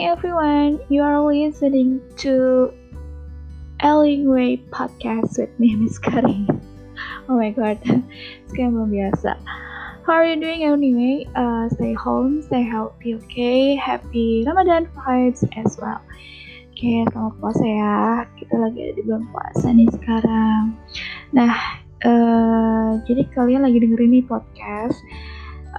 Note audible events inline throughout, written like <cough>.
Hi everyone, you are listening to Elling Way podcast with me, Miss Karin. Oh my god, <laughs> sekarang belum biasa. How are you doing anyway? Uh, stay home, stay healthy, okay? Happy Ramadan vibes as well. Oke, okay, selamat puasa ya. Kita lagi ada di bulan puasa nih sekarang. Nah, uh, jadi kalian lagi dengerin nih podcast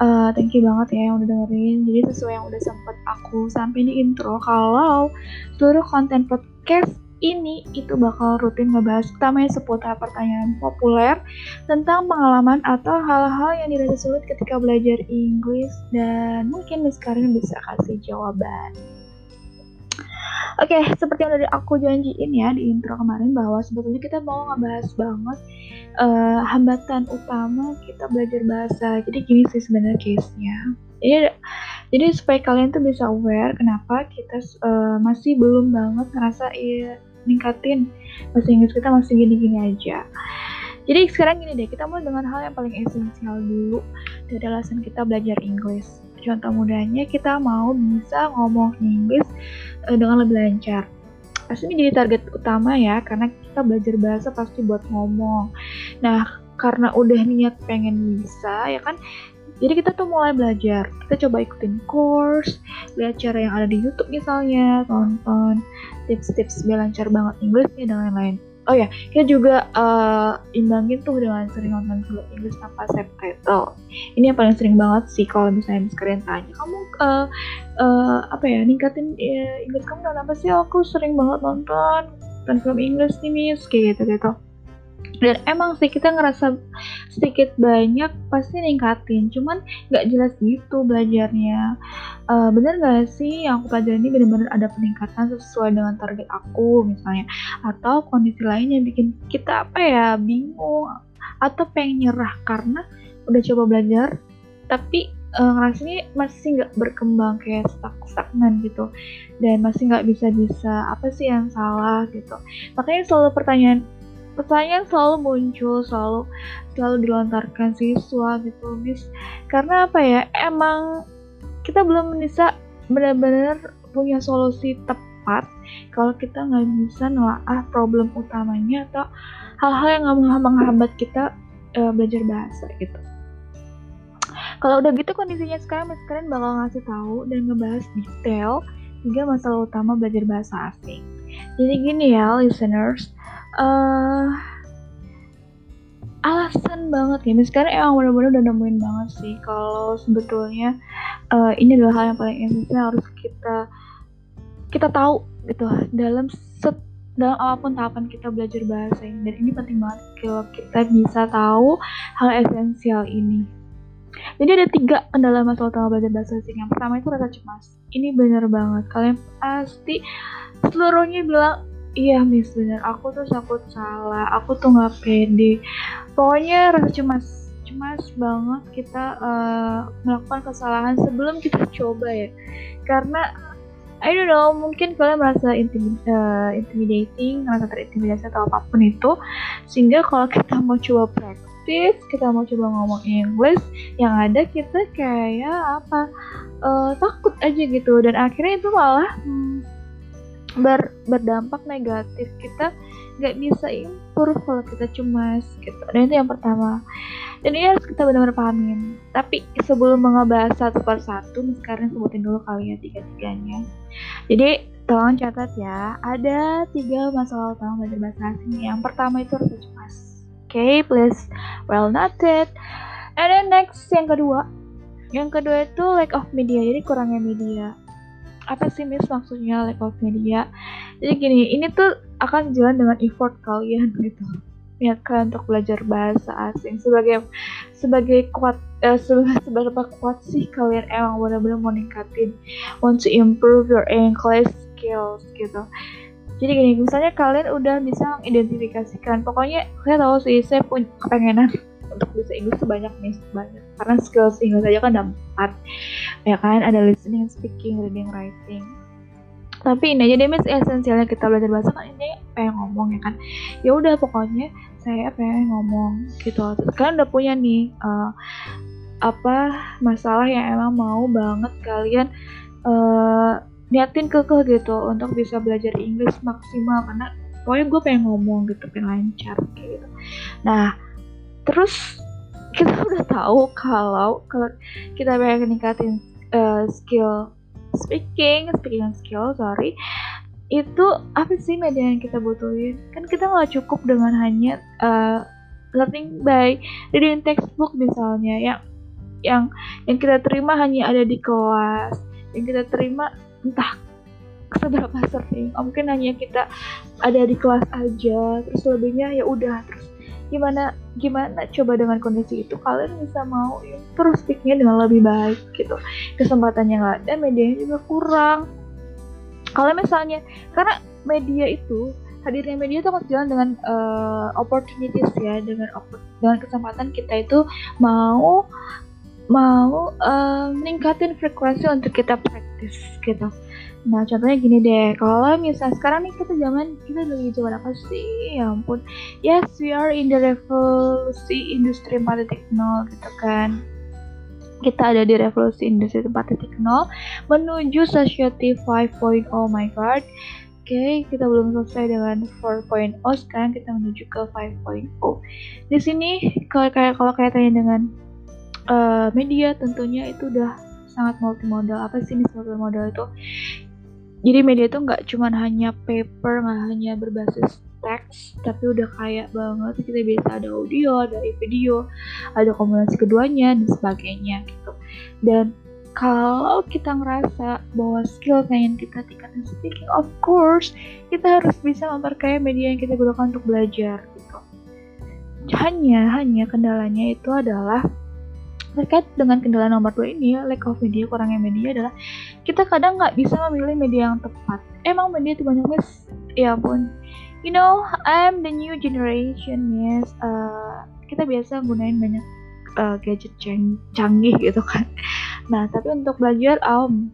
uh, thank you banget ya yang udah dengerin jadi sesuai yang udah sempet aku sampai di intro kalau seluruh konten podcast ini itu bakal rutin ngebahas utamanya seputar pertanyaan populer tentang pengalaman atau hal-hal yang dirasa sulit ketika belajar Inggris dan mungkin sekarang bisa kasih jawaban. Oke, okay, seperti yang udah aku janjiin ya di intro kemarin bahwa sebetulnya kita mau ngebahas banget uh, hambatan utama kita belajar bahasa. Jadi gini sih sebenarnya case-nya. Jadi jadi supaya kalian tuh bisa aware kenapa kita uh, masih belum banget ngerasa ya, ningkatin bahasa Inggris kita masih gini-gini aja. Jadi sekarang gini deh, kita mulai dengan hal yang paling esensial dulu dari alasan kita belajar Inggris. Contoh mudahnya kita mau bisa ngomong Inggris uh, dengan lebih lancar. Pasti ini jadi target utama ya karena kita belajar bahasa pasti buat ngomong. Nah karena udah niat pengen bisa ya kan jadi kita tuh mulai belajar. Kita coba ikutin course lihat cara yang ada di YouTube misalnya tonton tips-tips biar lancar banget Inggrisnya dan lain-lain oh ya kita juga uh, imbangin tuh dengan sering nonton film Inggris tanpa subtitle. Ini yang paling sering banget sih kalau misalnya kalian tanya kamu uh, uh, apa ya ningkatin uh, Inggris kamu kenapa sih? Aku sering banget nonton nonton film Inggris nih miss kayak gitu gitu dan emang sih kita ngerasa sedikit banyak pasti ningkatin. Cuman nggak jelas gitu belajarnya. Uh, bener gak sih yang aku pelajari ini bener-bener ada peningkatan sesuai dengan target aku misalnya? Atau kondisi lain yang bikin kita apa ya bingung atau pengen nyerah karena udah coba belajar tapi uh, ngerasanya masih nggak berkembang kayak stuck stagnan gitu. Dan masih nggak bisa bisa apa sih yang salah gitu. Makanya selalu pertanyaan pertanyaan selalu muncul selalu selalu dilontarkan siswa gitu bis karena apa ya emang kita belum bisa benar-benar punya solusi tepat kalau kita nggak bisa nelaah problem utamanya atau hal-hal yang menghambat kita uh, belajar bahasa gitu. Kalau udah gitu kondisinya sekarang sekarang bakal ngasih tahu dan ngebahas detail tiga masalah utama belajar bahasa asing. Jadi gini ya listeners uh, alasan banget ya. Sekarang emang bener-bener udah nemuin banget sih kalau sebetulnya uh, ini adalah hal yang paling esensial harus kita kita tahu gitu dalam set dalam apa pun tahapan kita belajar bahasa ini. Dan ini penting banget kalau kita bisa tahu hal esensial ini. Jadi ada tiga kendala masalah utama belajar bahasa asing. Yang pertama itu rasa cemas. Ini bener banget. Kalian pasti seluruhnya bilang iya miss bener. Aku tuh takut salah. Aku tuh nggak pede. Pokoknya rasa cemas cemas banget kita uh, melakukan kesalahan sebelum kita coba ya. Karena I don't know mungkin kalian merasa uh, intimidating merasa terintimidasi atau apa pun itu. Sehingga kalau kita mau coba praktis kita mau coba ngomong English yang ada kita kayak apa uh, takut aja gitu. Dan akhirnya itu malah ber, berdampak negatif kita nggak bisa improve kalau kita cemas gitu. Dan itu yang pertama. Dan ini harus kita benar-benar pahamin. Tapi sebelum mengebahas satu per satu sekarang sebutin dulu kali ya tiga-tiganya. Jadi tolong catat ya ada tiga masalah utama belajar bahasa asing yang pertama itu rasa cemas. Oke okay, please. Well noted. And then next yang kedua. Yang kedua itu lack of media jadi kurangnya media apa sih Miss maksudnya lack of media? Jadi gini ini tuh akan jalan dengan effort kalian gitu. Niat kalian untuk belajar bahasa asing. Sebagai sebagai kuat eh, seberapa kuat sih kalian emang benar-benar mau ningkatin? Want to improve your English skills gitu. Jadi gini misalnya kalian udah bisa mengidentifikasikan. Pokoknya saya tahu sih saya punya kepengenan untuk bisa Inggris sebanyak nih banyak. Karena skills Inggris aja kan ada empat ya kan ada listening speaking reading writing. Tapi ini aja deh esensialnya kita belajar bahasa kan ini pengen ngomong ya kan? Ya udah pokoknya saya pengen ngomong gitu. Kalian udah punya nih uh, apa masalah yang emang mau banget kalian uh, niatin kekeh gitu untuk bisa belajar Inggris maksimal. Karena pokoknya gue pengen ngomong gitu pengen lancar kayak gitu. Nah terus kita <laughs> udah tahu kalau kalau kita pengen ningkatin uh, skill speaking speaking skill sorry. Itu apa sih media yang kita butuhin? Kan kita nggak cukup dengan hanya uh, learning by reading textbook misalnya yang yang yang kita terima hanya ada di kelas yang kita terima entah seberapa sering oh, mungkin hanya kita ada di kelas aja terus lebihnya ya udah terus gimana gimana coba dengan kondisi itu? Kalian bisa mau terus speaknya dengan lebih baik gitu. Kesempatannya nggak ada medianya juga kurang. Kalau misalnya karena media itu hadirnya media itu akan jalan dengan uh, opportunities ya dengan dengan kesempatan kita itu mau mau uh, meningkatin frekuensi untuk kita praktis gitu Nah contohnya gini deh, kalau misalnya sekarang nih kita zaman kita lagi zaman apa sih? Ya ampun, yes we are in the revolusi industri 4.0 gitu kan. Kita ada di revolusi industri 4.0 menuju society 5.0 oh my god. Oke, okay, kita belum selesai dengan 4.0, sekarang kita menuju ke 5.0. Di sini kalau kayak kalau kaitannya dengan uh, media tentunya itu udah sangat multimodal. Apa sih ini multimodal itu? Jadi media itu nggak cuma hanya paper nggak hanya berbasis teks tapi udah kayak banget. Kita bisa ada audio ada video ada kombinasi keduanya dan sebagainya gitu. Dan kalau kita ngerasa bahwa skill yang kita tingkatin speaking of course kita harus bisa memperkaya media yang kita gunakan untuk belajar gitu. Hanya hanya kendalanya itu adalah terkait dengan kendala nomor dua ini lack of media kurangnya media adalah kita kadang nggak bisa memilih media yang tepat. Emang media itu banyak miss ya pun you know I'm the new generation yes. Uh, kita biasa gunain banyak uh, gadget cang canggih gitu kan. Nah tapi untuk belajar um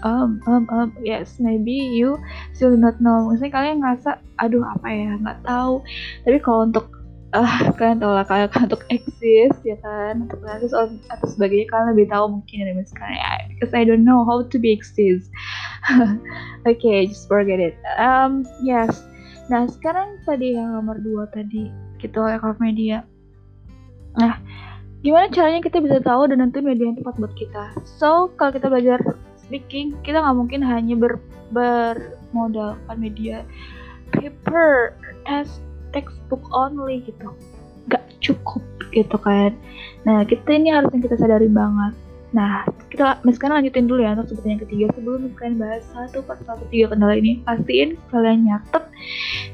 um um um yes maybe you still not know. Misalnya kalian ngerasa aduh apa ya? Nggak tahu. Tapi kalau untuk uh, kalian tahu lah kalian untuk eksis ya kan? Untuk eksis atau sebagainya kalian lebih tahu mungkin dari sekarang ya because I don't know how to be eksis <laughs> okay just forget it. Um yes. Nah sekarang tadi yang nomor dua tadi gitu ekor media. Nah gimana caranya kita bisa tahu dan nentuin media yang tepat buat kita? So kalau kita belajar speaking kita nggak mungkin hanya ber bermodalkan media. Paper as textbook only gitu. Gak cukup gitu kan. Nah kita ini harus yang kita sadari banget. Nah kita sekarang lanjutin dulu ya untuk sebutan yang ketiga. Sebelum kalian bahas satu per satu tiga kendala ini pastiin kalian nyatet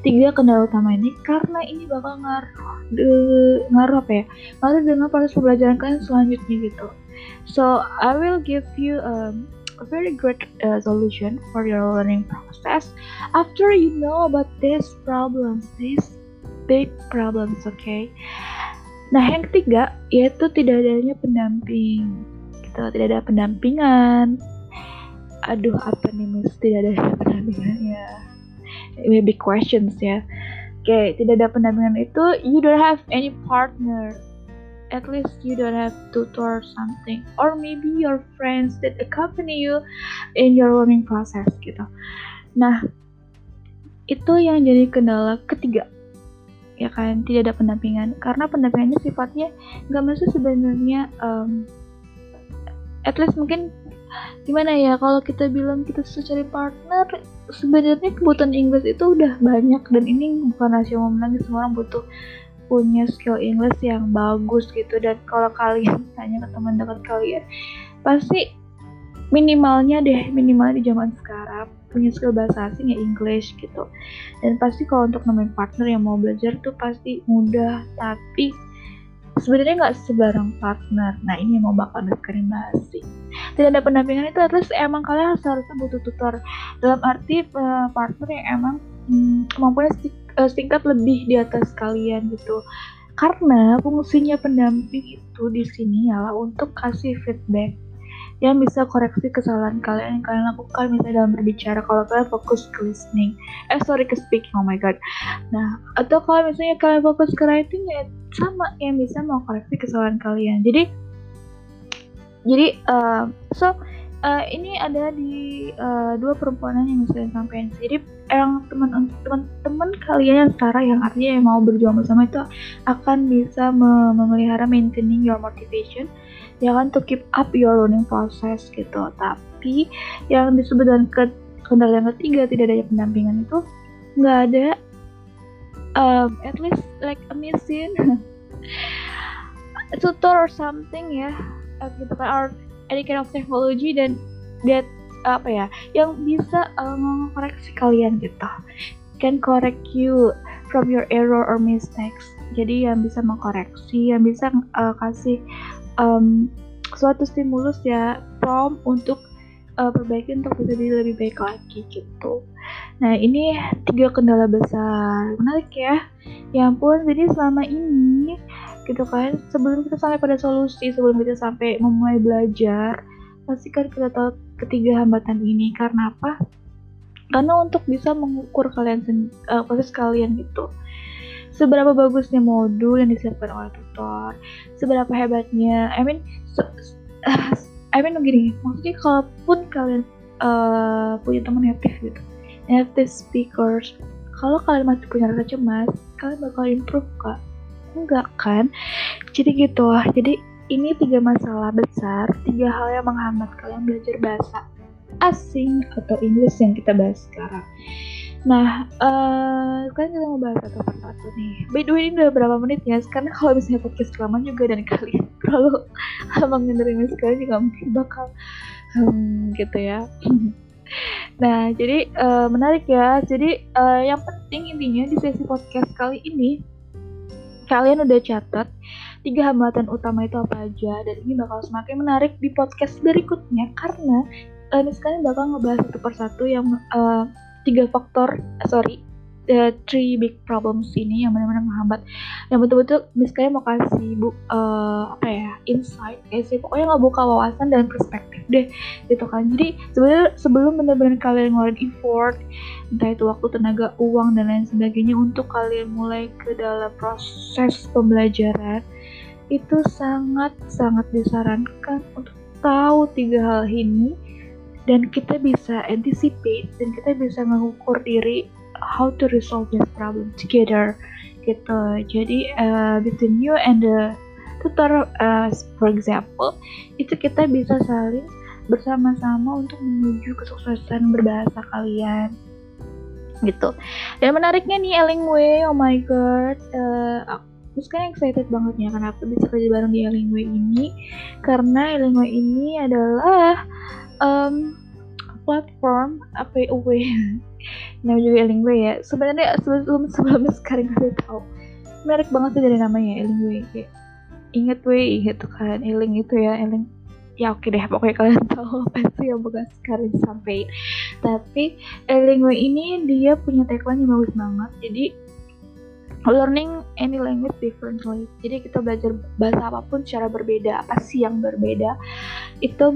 tiga kendala utama ini karena ini bakal ngaruh ngaruh apa ya? Ngaruh dengan proses pembelajaran kalian selanjutnya gitu. So I will give you um, a very great uh, solution for your learning process after you know about these problems these big problems, oke? Okay? Nah, yang ketiga yaitu tidak adanya pendamping. Gitu, tidak ada pendampingan. Aduh, apa nih Miss? Tidak ada pendampingan ya. Maybe questions ya. Oke, okay, tidak ada pendampingan itu you don't have any partner. At least you don't have tutor or something or maybe your friends that accompany you in your learning process gitu. Nah, itu yang jadi kendala ketiga ya kan tidak ada pendampingan. Karena pendampingannya sifatnya nggak mesti sebenarnya um, at least mungkin gimana ya kalau kita bilang kita cari partner sebenarnya kebutuhan Inggris itu udah banyak. Dan ini bukan rahasia umum lagi semua orang butuh punya skill Inggris yang bagus gitu. Dan kalau kalian <laughs> tanya ke teman dekat kalian pasti minimalnya deh minimal di zaman sekarang punya skill bahasa asing ya English gitu. Dan pasti kalau untuk nemuin partner yang mau belajar tuh pasti mudah tapi sebenarnya nggak sebarang partner. Nah ini yang mau bakal sekarang bahas sih tidak ada pendampingan itu terus emang kalian harusnya butuh tutor. Dalam arti uh, partner yang emang hmm, kemampuannya uh, tingkat lebih di atas kalian gitu. Karena fungsinya pendamping itu di sini adalah untuk kasih feedback yang bisa koreksi kesalahan kalian yang kalian lakukan misalnya dalam berbicara. Kalau kalian fokus ke listening. Eh sorry ke speaking. Oh my god. Nah atau kalau misalnya kalian fokus ke writing ya sama yang bisa mau koreksi kesalahan kalian. Jadi jadi uh, so uh, ini ada di uh, dua perempuan yang bisa sampaikan. Jadi yang teman teman kalian yang setara yang artinya yang mau berjuang bersama itu akan bisa memelihara maintaining your motivation ya kan to keep up your learning process gitu. Tapi yang disebut dengan ke kendala yang ketiga tidak adanya pendampingan itu nggak ada um, at least like a missing <laughs> tutor or something ya gitu kan or any kind of technology dan that apa ya yang bisa mengoreksi kalian gitu. Can correct you from your error or mistakes. Jadi yang bisa mengkoreksi yang bisa uh, kasih um, suatu stimulus ya prom untuk uh, perbaiki untuk bisa jadi lebih baik lagi gitu. Nah ini tiga kendala besar. Menarik ya. Ya ampun jadi selama ini gitu kan sebelum kita sampai pada solusi sebelum kita sampai memulai belajar pasti kan kita tahu ketiga hambatan ini. Karena apa? Karena untuk bisa mengukur kalian uh, proses kalian gitu seberapa bagusnya modul yang disiapkan oleh tutor seberapa hebatnya I mean so, uh, I mean gini maksudnya kalaupun kalian uh, punya teman native gitu native speakers kalau kalian masih punya rasa cemas kalian bakal improve kak. Enggak kan? Jadi gitu jadi ini tiga masalah besar, tiga hal yang menghambat kalian belajar bahasa asing atau Inggris yang kita bahas sekarang. Nah, uh, sekarang kita mau bahas satu persatu nih. By the way, ini udah berapa menit ya? Karena kalau misalnya podcast kelamaan juga dan kalian <laughs> kalau abang dengerin sekarang juga mungkin bakal hmm, gitu ya. <clears throat> nah, jadi uh, menarik ya. Jadi uh, yang penting intinya di sesi podcast kali ini kalian udah catat tiga hambatan utama itu apa aja dan ini bakal semakin menarik di podcast berikutnya karena uh, sekarang bakal ngebahas satu persatu yang uh, tiga faktor uh, sorry the three big problems ini yang benar-benar menghambat. Yang betul-betul misalnya mau kasih bu uh, apa ya insight ya sih pokoknya nggak buka wawasan dan perspektif deh gitu kan. Jadi sebenarnya sebelum benar-benar kalian ngeluarin effort entah itu waktu tenaga uang dan lain sebagainya untuk kalian mulai ke dalam proses pembelajaran itu sangat sangat disarankan untuk tahu tiga hal ini dan kita bisa anticipate dan kita bisa mengukur diri how to resolve this problem together gitu. Jadi uh, between you and the tutor uh, for example itu kita bisa saling bersama-sama untuk menuju kesuksesan berbahasa kalian gitu. Dan menariknya nih Ellingway oh my god uh, aku sekarang excited banget ya aku bisa kerja bareng di Ellingway ini? Karena Ellingway ini adalah um, platform apa <laughs> nama juga Elingway ya sebenarnya sebelum sebelum <laughs> sekarang udah tahu menarik banget sih dari namanya Elingway kayak inget way gitu kan Eling itu ya Eling ya oke deh pokoknya kalian <laughs> tahu apa sih yang bakal sekarang disampaikan tapi Elingway ini dia punya tagline yang bagus banget jadi learning any language differently. Jadi kita belajar bahasa apa pun secara berbeda. Apa sih yang berbeda? Itu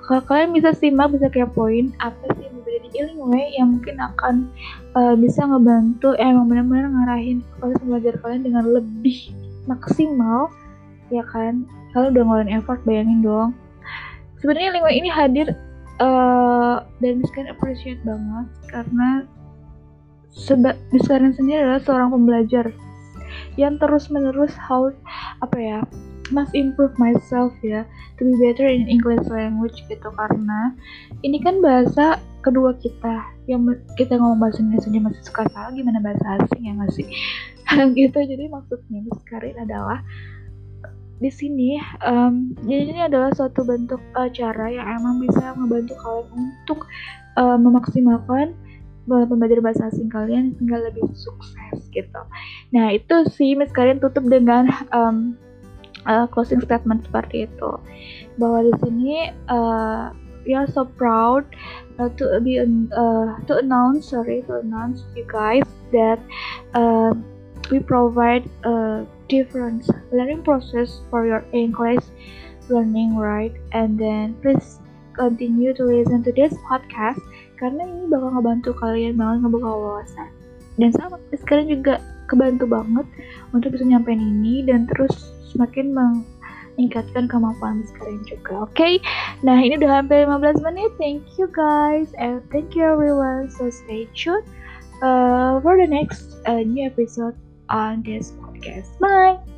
bakal kalian bisa simak, bisa kepoin apa sih yang berbeda di Illinois yang mungkin akan uh, bisa ngebantu eh, emang benar-benar ngarahin proses belajar kalian dengan lebih maksimal. Ya kan? Kalian udah ngeluarin effort bayangin dong sebenarnya Illinois ini hadir uh, dan sekarang appreciate banget karena Seba sekarang sendiri adalah seorang pembelajar yang terus menerus how apa ya must improve myself ya to be better in English language gitu karena ini kan bahasa kedua kita yang kita ngomong bahasa Indonesia masih suka salah gimana bahasa asing ya nggak sih <laughs> gitu jadi maksudnya sekarang adalah di sini um, jadi ini adalah suatu bentuk uh, cara yang emang bisa membantu kalian untuk uh, memaksimalkan pembelajaran bahasa asing kalian sehingga lebih sukses gitu. Nah itu sih Miss kalian tutup dengan um, uh, closing statement seperti itu. Bahwa di sini uh, we are so proud uh, to be uh, to announce sorry to announce you guys that uh, we provide a different learning process for your English learning right? And then please continue to listen to this podcast karena ini bakal ngebantu kalian banget ngebuka wawasan. Dan sama sekarang juga kebantu banget untuk bisa nyampein ini dan terus semakin meningkatkan kemampuan Karin juga. Oke, okay? nah ini udah hampir 15 menit. Thank you guys and thank you everyone. So stay tuned uh, for the next uh, new episode on this podcast. Bye.